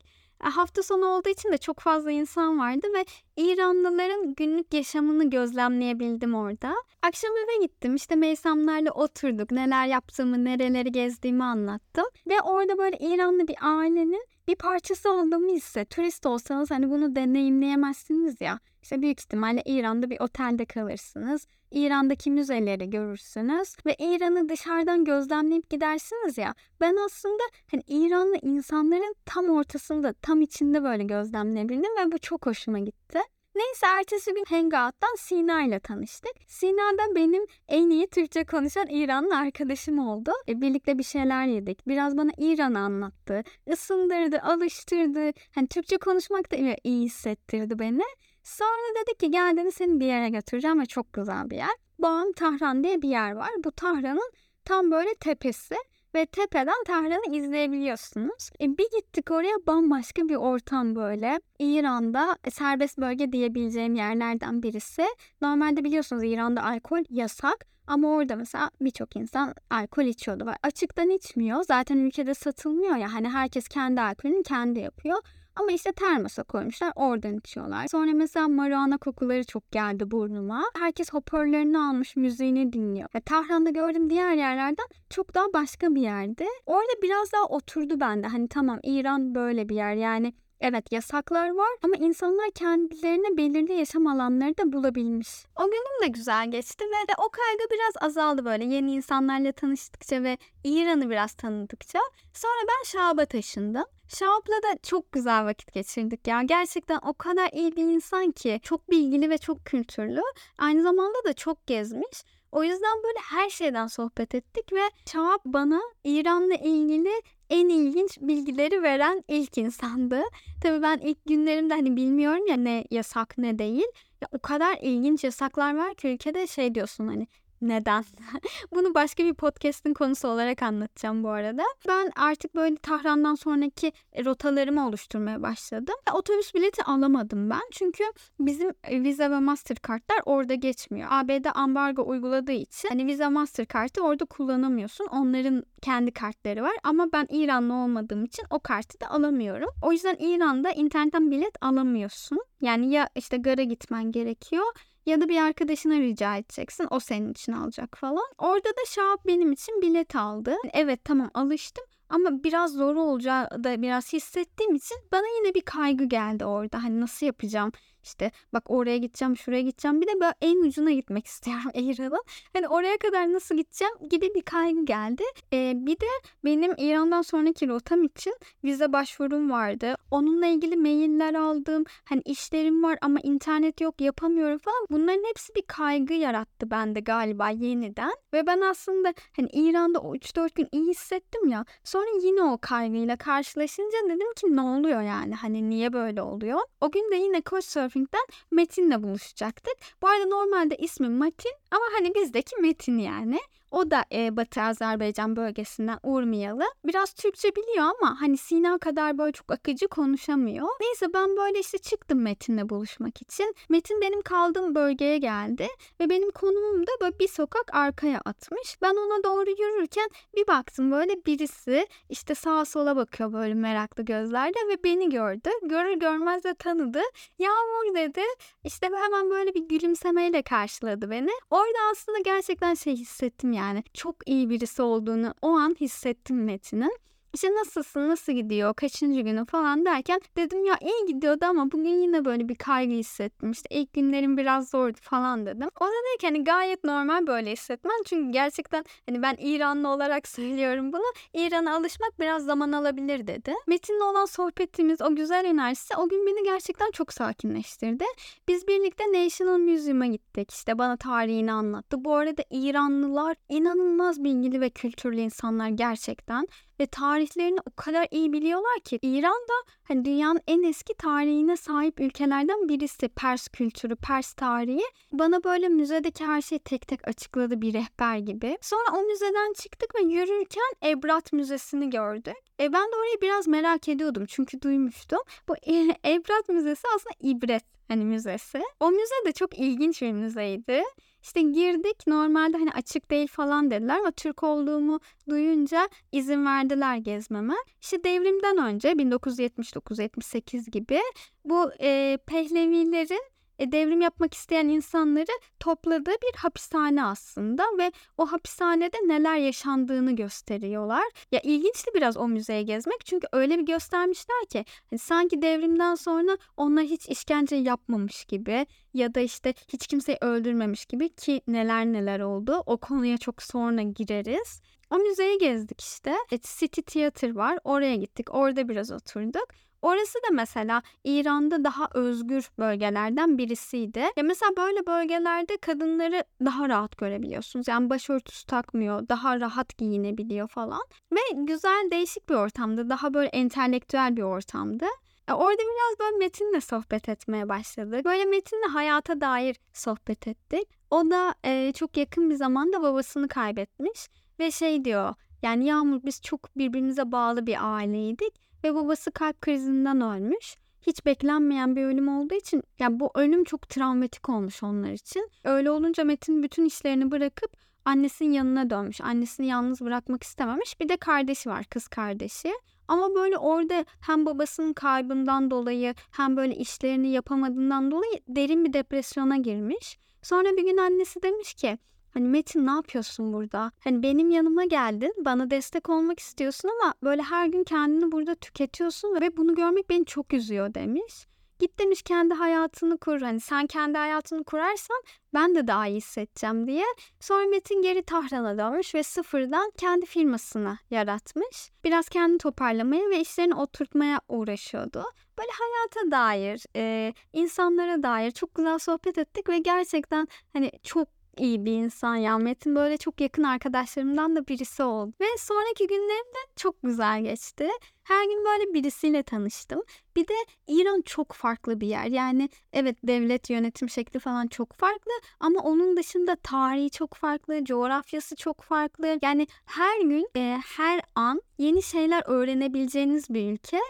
S1: E, hafta sonu olduğu için de çok fazla insan vardı ve İranlıların günlük yaşamını gözlemleyebildim orada. Akşam eve gittim işte meysamlarla oturduk neler yaptığımı nereleri gezdiğimi anlattım. Ve orada böyle İranlı bir ailenin bir parçası olduğumu hisset. Turist olsanız hani bunu deneyimleyemezsiniz ya. İşte büyük ihtimalle İran'da bir otelde kalırsınız. İran'daki müzeleri görürsünüz ve İran'ı dışarıdan gözlemleyip gidersiniz ya. Ben aslında hani İranlı insanların tam ortasında, tam içinde böyle gözlemleyebildim ve bu çok hoşuma gitti. Neyse ertesi gün Hangout'tan Sina ile tanıştık. Sina da benim en iyi Türkçe konuşan İranlı arkadaşım oldu. E, birlikte bir şeyler yedik. Biraz bana İran'ı anlattı. Isındırdı, alıştırdı. Hani Türkçe konuşmak da iyi hissettirdi beni. Sonra dedi ki gel dedi seni bir yere götüreceğim ve çok güzel bir yer. Bağım Tahran diye bir yer var. Bu Tahran'ın tam böyle tepesi ve tepeden Tahran'ı izleyebiliyorsunuz. E, bir gittik oraya bambaşka bir ortam böyle. İran'da e, serbest bölge diyebileceğim yerlerden birisi. Normalde biliyorsunuz İran'da alkol yasak ama orada mesela birçok insan alkol içiyordu. Açıktan içmiyor. Zaten ülkede satılmıyor ya. Hani herkes kendi alkolünü kendi yapıyor. Ama işte termosa koymuşlar oradan içiyorlar. Sonra mesela marihuana kokuları çok geldi burnuma. Herkes hoparlörünü almış müziğini dinliyor. Ve Tahran'da gördüğüm diğer yerlerden çok daha başka bir yerde. Orada biraz daha oturdu bende. Hani tamam İran böyle bir yer yani Evet yasaklar var ama insanlar kendilerine belirli yaşam alanları da bulabilmiş. O günüm de güzel geçti ve o kaygı biraz azaldı böyle yeni insanlarla tanıştıkça ve İran'ı biraz tanıdıkça. Sonra ben Şahab'a taşındım. Şahap'la da çok güzel vakit geçirdik ya. Gerçekten o kadar iyi bir insan ki. Çok bilgili ve çok kültürlü. Aynı zamanda da çok gezmiş. O yüzden böyle her şeyden sohbet ettik ve Şahap bana İran'la ilgili en ilginç bilgileri veren ilk insandı. Tabii ben ilk günlerimde hani bilmiyorum ya ne yasak ne değil. Ya o kadar ilginç yasaklar var ki ülkede şey diyorsun hani neden? Bunu başka bir podcast'in konusu olarak anlatacağım bu arada. Ben artık böyle Tahran'dan sonraki rotalarımı oluşturmaya başladım. Otobüs bileti alamadım ben. Çünkü bizim Visa ve Mastercard'lar orada geçmiyor. ABD ambargo uyguladığı için hani Visa Mastercard'ı orada kullanamıyorsun. Onların kendi kartları var ama ben İranlı olmadığım için o kartı da alamıyorum. O yüzden İran'da internetten bilet alamıyorsun. Yani ya işte gara gitmen gerekiyor ya da bir arkadaşına rica edeceksin. O senin için alacak falan. Orada da Şahap benim için bilet aldı. Evet tamam alıştım ama biraz zor olacağı da biraz hissettiğim için bana yine bir kaygı geldi orada. Hani nasıl yapacağım? İşte bak oraya gideceğim, şuraya gideceğim. Bir de ben en ucuna gitmek istiyorum İran'ın. Hani oraya kadar nasıl gideceğim gibi bir kaygı geldi. Ee, bir de benim İran'dan sonraki rotam için vize başvurum vardı. Onunla ilgili mailler aldım. Hani işlerim var ama internet yok yapamıyorum falan. Bunların hepsi bir kaygı yarattı bende galiba yeniden. Ve ben aslında hani İran'da o 3-4 gün iyi hissettim ya. Sonra yine o kaygıyla karşılaşınca dedim ki ne oluyor yani? Hani niye böyle oluyor? O gün de yine Couchsurfing Couchsurfing'den Metin'le buluşacaktık. Bu arada normalde ismi Metin ama hani bizdeki Metin yani. O da e, Batı Azerbaycan bölgesinden Urmiyalı. Biraz Türkçe biliyor ama hani Sina kadar böyle çok akıcı konuşamıyor. Neyse ben böyle işte çıktım Metin'le buluşmak için. Metin benim kaldığım bölgeye geldi ve benim konumum da böyle bir sokak arkaya atmış. Ben ona doğru yürürken bir baktım böyle birisi işte sağa sola bakıyor böyle meraklı gözlerle ve beni gördü. Görür görmez de tanıdı. Yağmur dedi. İşte hemen böyle bir gülümsemeyle karşıladı beni. Orada aslında gerçekten şey hissettim yani. Çok iyi birisi olduğunu o an hissettim Metin'in. İşte nasılsın, nasıl gidiyor, kaçıncı günü falan derken dedim ya iyi gidiyordu ama bugün yine böyle bir kaygı hissettim. İşte ilk günlerim biraz zordu falan dedim. O da dedi ki hani gayet normal böyle hissetmen. Çünkü gerçekten hani ben İranlı olarak söylüyorum bunu. İran'a alışmak biraz zaman alabilir dedi. Metin'le olan sohbetimiz, o güzel enerjisi o gün beni gerçekten çok sakinleştirdi. Biz birlikte National Museum'a gittik. İşte bana tarihini anlattı. Bu arada İranlılar inanılmaz bilgili ve kültürlü insanlar gerçekten ve tarihlerini o kadar iyi biliyorlar ki İran da hani dünyanın en eski tarihine sahip ülkelerden birisi Pers kültürü, Pers tarihi. Bana böyle müzedeki her şeyi tek tek açıkladı bir rehber gibi. Sonra o müzeden çıktık ve yürürken Ebrat Müzesi'ni gördük. E ben de orayı biraz merak ediyordum çünkü duymuştum. Bu Ebrat Müzesi aslında ibret hani müzesi. O müze de çok ilginç bir müzeydi. İşte girdik normalde hani açık değil falan dediler ama Türk olduğumu duyunca izin verdiler gezmeme. İşte devrimden önce 1979-78 gibi bu e, Pehlevilerin e, devrim yapmak isteyen insanları topladığı bir hapishane aslında ve o hapishanede neler yaşandığını gösteriyorlar. Ya ilginçti biraz o müzeye gezmek çünkü öyle bir göstermişler ki hani sanki devrimden sonra onlar hiç işkence yapmamış gibi ya da işte hiç kimseyi öldürmemiş gibi ki neler neler oldu. O konuya çok sonra gireriz. O müzeyi gezdik işte. City Theater var. Oraya gittik. Orada biraz oturduk. Orası da mesela İran'da daha özgür bölgelerden birisiydi. Ya mesela böyle bölgelerde kadınları daha rahat görebiliyorsunuz. Yani başörtüsü takmıyor, daha rahat giyinebiliyor falan. Ve güzel değişik bir ortamdı. Daha böyle entelektüel bir ortamdı. Orada biraz böyle Metin'le sohbet etmeye başladık. Böyle Metin'le hayata dair sohbet ettik. O da e, çok yakın bir zamanda babasını kaybetmiş ve şey diyor Yani Yağmur biz çok birbirimize bağlı bir aileydik ve babası kalp krizinden ölmüş. Hiç beklenmeyen bir ölüm olduğu için yani bu ölüm çok travmatik olmuş onlar için. Öyle olunca Metin bütün işlerini bırakıp annesinin yanına dönmüş. Annesini yalnız bırakmak istememiş. Bir de kardeşi var, kız kardeşi. Ama böyle orada hem babasının kaybından dolayı hem böyle işlerini yapamadığından dolayı derin bir depresyona girmiş. Sonra bir gün annesi demiş ki Hani Metin ne yapıyorsun burada? Hani benim yanıma geldin, bana destek olmak istiyorsun ama böyle her gün kendini burada tüketiyorsun ve bunu görmek beni çok üzüyor demiş. Git demiş kendi hayatını kur. Hani sen kendi hayatını kurarsan ben de daha iyi hissedeceğim diye. Sonra Metin geri Tahran'a dönmüş ve sıfırdan kendi firmasını yaratmış. Biraz kendini toparlamaya ve işlerini oturtmaya uğraşıyordu. Böyle hayata dair, e, insanlara dair çok güzel sohbet ettik ve gerçekten hani çok iyi bir insan ya. Metin böyle çok yakın arkadaşlarımdan da birisi oldu. Ve sonraki günlerim de çok güzel geçti. Her gün böyle birisiyle tanıştım. Bir de İran çok farklı bir yer. Yani evet devlet yönetim şekli falan çok farklı ama onun dışında tarihi çok farklı, coğrafyası çok farklı. Yani her gün, e, her an yeni şeyler öğrenebileceğiniz bir ülke.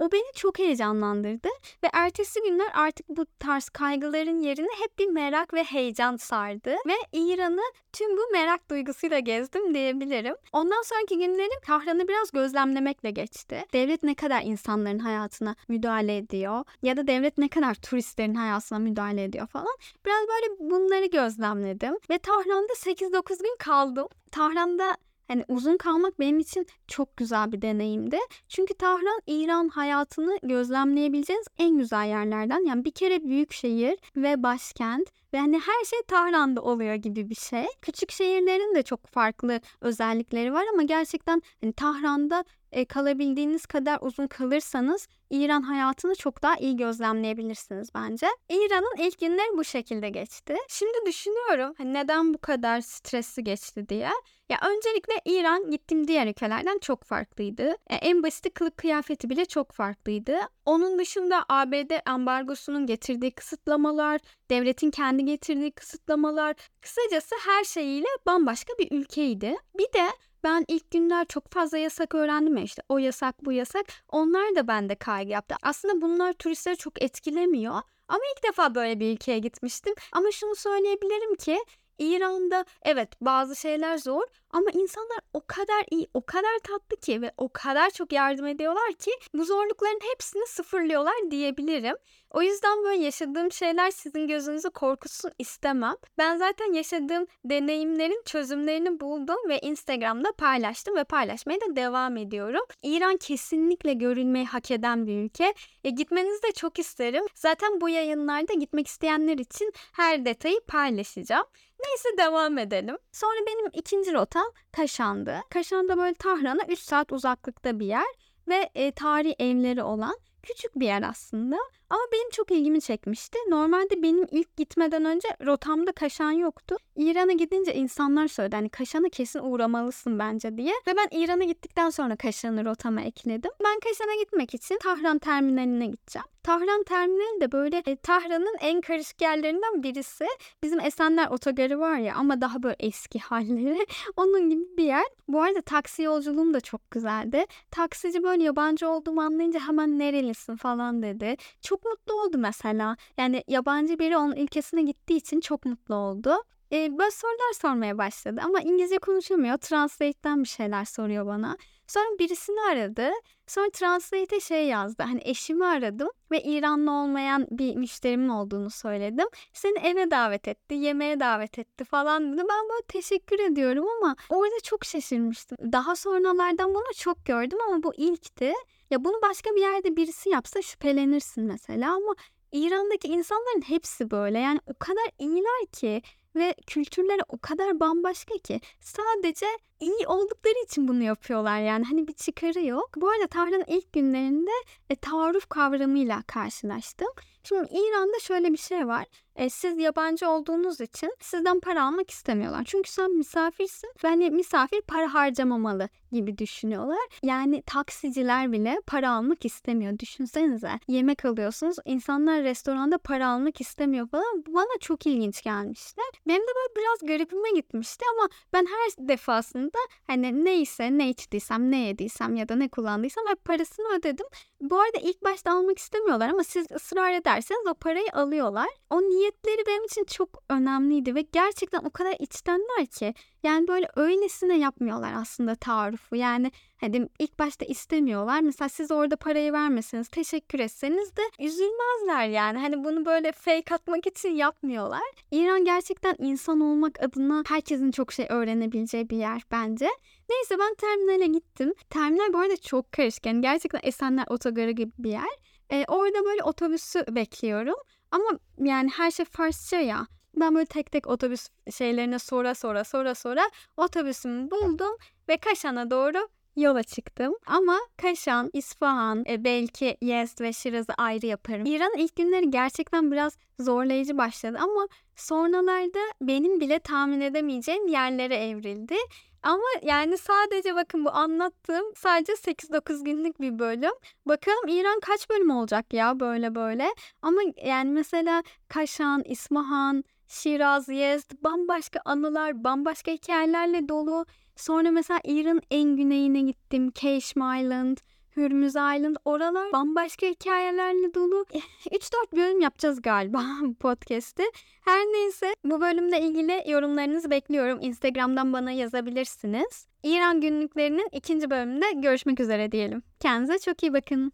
S1: O beni çok heyecanlandırdı ve ertesi günler artık bu tarz kaygıların yerine hep bir merak ve heyecan sardı ve İran'ı tüm bu merak duygusuyla gezdim diyebilirim. Ondan sonraki günlerim Tahran'ı biraz gözlemlemekle geçti. Devlet ne kadar insanların hayatına müdahale ediyor ya da devlet ne kadar turistlerin hayatına müdahale ediyor falan. Biraz böyle bunları gözlemledim ve Tahran'da 8-9 gün kaldım. Tahran'da Hani uzun kalmak benim için çok güzel bir deneyimdi. Çünkü Tahran İran hayatını gözlemleyebileceğiniz en güzel yerlerden. Yani bir kere büyük şehir ve başkent ve hani her şey Tahran'da oluyor gibi bir şey. Küçük şehirlerin de çok farklı özellikleri var ama gerçekten hani Tahran'da e, kalabildiğiniz kadar uzun kalırsanız İran hayatını çok daha iyi gözlemleyebilirsiniz bence. İran'ın ilk günleri bu şekilde geçti. Şimdi düşünüyorum hani neden bu kadar stresli geçti diye. Ya öncelikle İran gittiğim diğer ülkelerden çok farklıydı. E, en basit kılık kıyafeti bile çok farklıydı. Onun dışında ABD ambargosunun getirdiği kısıtlamalar, devletin kendi getirdiği kısıtlamalar, kısacası her şeyiyle bambaşka bir ülkeydi. Bir de ben ilk günler çok fazla yasak öğrendim ya işte o yasak bu yasak. Onlar da bende kaygı yaptı. Aslında bunlar turistleri çok etkilemiyor. Ama ilk defa böyle bir ülkeye gitmiştim. Ama şunu söyleyebilirim ki İran'da evet bazı şeyler zor ama insanlar o kadar iyi, o kadar tatlı ki ve o kadar çok yardım ediyorlar ki bu zorlukların hepsini sıfırlıyorlar diyebilirim. O yüzden böyle yaşadığım şeyler sizin gözünüzü korkutsun istemem. Ben zaten yaşadığım deneyimlerin çözümlerini buldum ve Instagram'da paylaştım ve paylaşmaya da devam ediyorum. İran kesinlikle görülmeyi hak eden bir ülke. E, gitmenizi de çok isterim. Zaten bu yayınlarda gitmek isteyenler için her detayı paylaşacağım. Neyse devam edelim. Sonra benim ikinci rotam Kaşan'dı. Kaşan da böyle Tahran'a 3 saat uzaklıkta bir yer ve e, tarihi evleri olan küçük bir yer aslında. Ama benim çok ilgimi çekmişti. Normalde benim ilk gitmeden önce rotamda Kaşan yoktu. İran'a gidince insanlar söyledi hani Kaşan'a kesin uğramalısın bence diye. Ve ben İran'a gittikten sonra Kaşan'ı rotama ekledim. Ben Kaşan'a gitmek için Tahran terminaline gideceğim. Tahran terminali de böyle e, Tahran'ın en karışık yerlerinden birisi. Bizim Esenler Otogarı var ya ama daha böyle eski halleri. Onun gibi bir yer. Bu arada taksi yolculuğum da çok güzeldi. Taksici böyle yabancı olduğumu anlayınca hemen nerelisin falan dedi. Çok çok mutlu oldu mesela. Yani yabancı biri onun ülkesine gittiği için çok mutlu oldu. Ee, böyle sorular sormaya başladı ama İngilizce konuşamıyor. Translate'den bir şeyler soruyor bana. Sonra birisini aradı. Sonra Translate'e şey yazdı. Hani eşimi aradım ve İranlı olmayan bir müşterimin olduğunu söyledim. Seni eve davet etti, yemeğe davet etti falan dedi. Ben böyle teşekkür ediyorum ama orada çok şaşırmıştım. Daha sonralardan bunu çok gördüm ama bu ilkti. Ya bunu başka bir yerde birisi yapsa şüphelenirsin mesela ama İran'daki insanların hepsi böyle. Yani o kadar iyiler ki ve kültürleri o kadar bambaşka ki sadece iyi oldukları için bunu yapıyorlar yani hani bir çıkarı yok. Bu arada Tahran'ın ilk günlerinde e, taarruf kavramıyla karşılaştım. Şimdi İran'da şöyle bir şey var. E, siz yabancı olduğunuz için sizden para almak istemiyorlar. Çünkü sen misafirsin ve hani misafir para harcamamalı gibi düşünüyorlar. Yani taksiciler bile para almak istemiyor. Düşünsenize yemek alıyorsunuz. insanlar restoranda para almak istemiyor falan. Bana çok ilginç gelmişti. Benim de böyle biraz garibime gitmişti ama ben her defasında hani neyse ne içtiysem ne yediysem ya da ne kullandıysam hep parasını ödedim. Bu arada ilk başta almak istemiyorlar ama siz ısrar ederseniz o parayı alıyorlar. O niyetleri benim için çok önemliydi ve gerçekten o kadar içtenler ki yani böyle öylesine yapmıyorlar aslında taarrufu. Yani hadi ilk başta istemiyorlar. Mesela siz orada parayı vermeseniz, teşekkür etseniz de üzülmezler yani. Hani bunu böyle fake atmak için yapmıyorlar. İran gerçekten insan olmak adına herkesin çok şey öğrenebileceği bir yer bence. Neyse ben terminale gittim. Terminal bu arada çok karışık. Yani gerçekten Esenler Otogarı gibi bir yer. Ee, orada böyle otobüsü bekliyorum. Ama yani her şey Farsça ya. Ben böyle tek tek otobüs şeylerine sonra sonra sonra sonra otobüsümü buldum ve Kaşan'a doğru yola çıktım. Ama Kaşan, İsfahan, e, belki Yezd ve Şiraz'ı ayrı yaparım. İran'ın ilk günleri gerçekten biraz zorlayıcı başladı ama sonralarda benim bile tahmin edemeyeceğim yerlere evrildi. Ama yani sadece bakın bu anlattığım sadece 8-9 günlük bir bölüm. Bakalım İran kaç bölüm olacak ya böyle böyle. Ama yani mesela Kaşan, İsmahan, Şiraz, Yezd bambaşka anılar, bambaşka hikayelerle dolu. Sonra mesela İran'ın en güneyine gittim. Keşm Island, Hürmüz Island. Oralar bambaşka hikayelerle dolu. 3-4 bölüm yapacağız galiba podcast'i. Her neyse bu bölümle ilgili yorumlarınızı bekliyorum. Instagram'dan bana yazabilirsiniz. İran günlüklerinin ikinci bölümünde görüşmek üzere diyelim. Kendinize çok iyi bakın.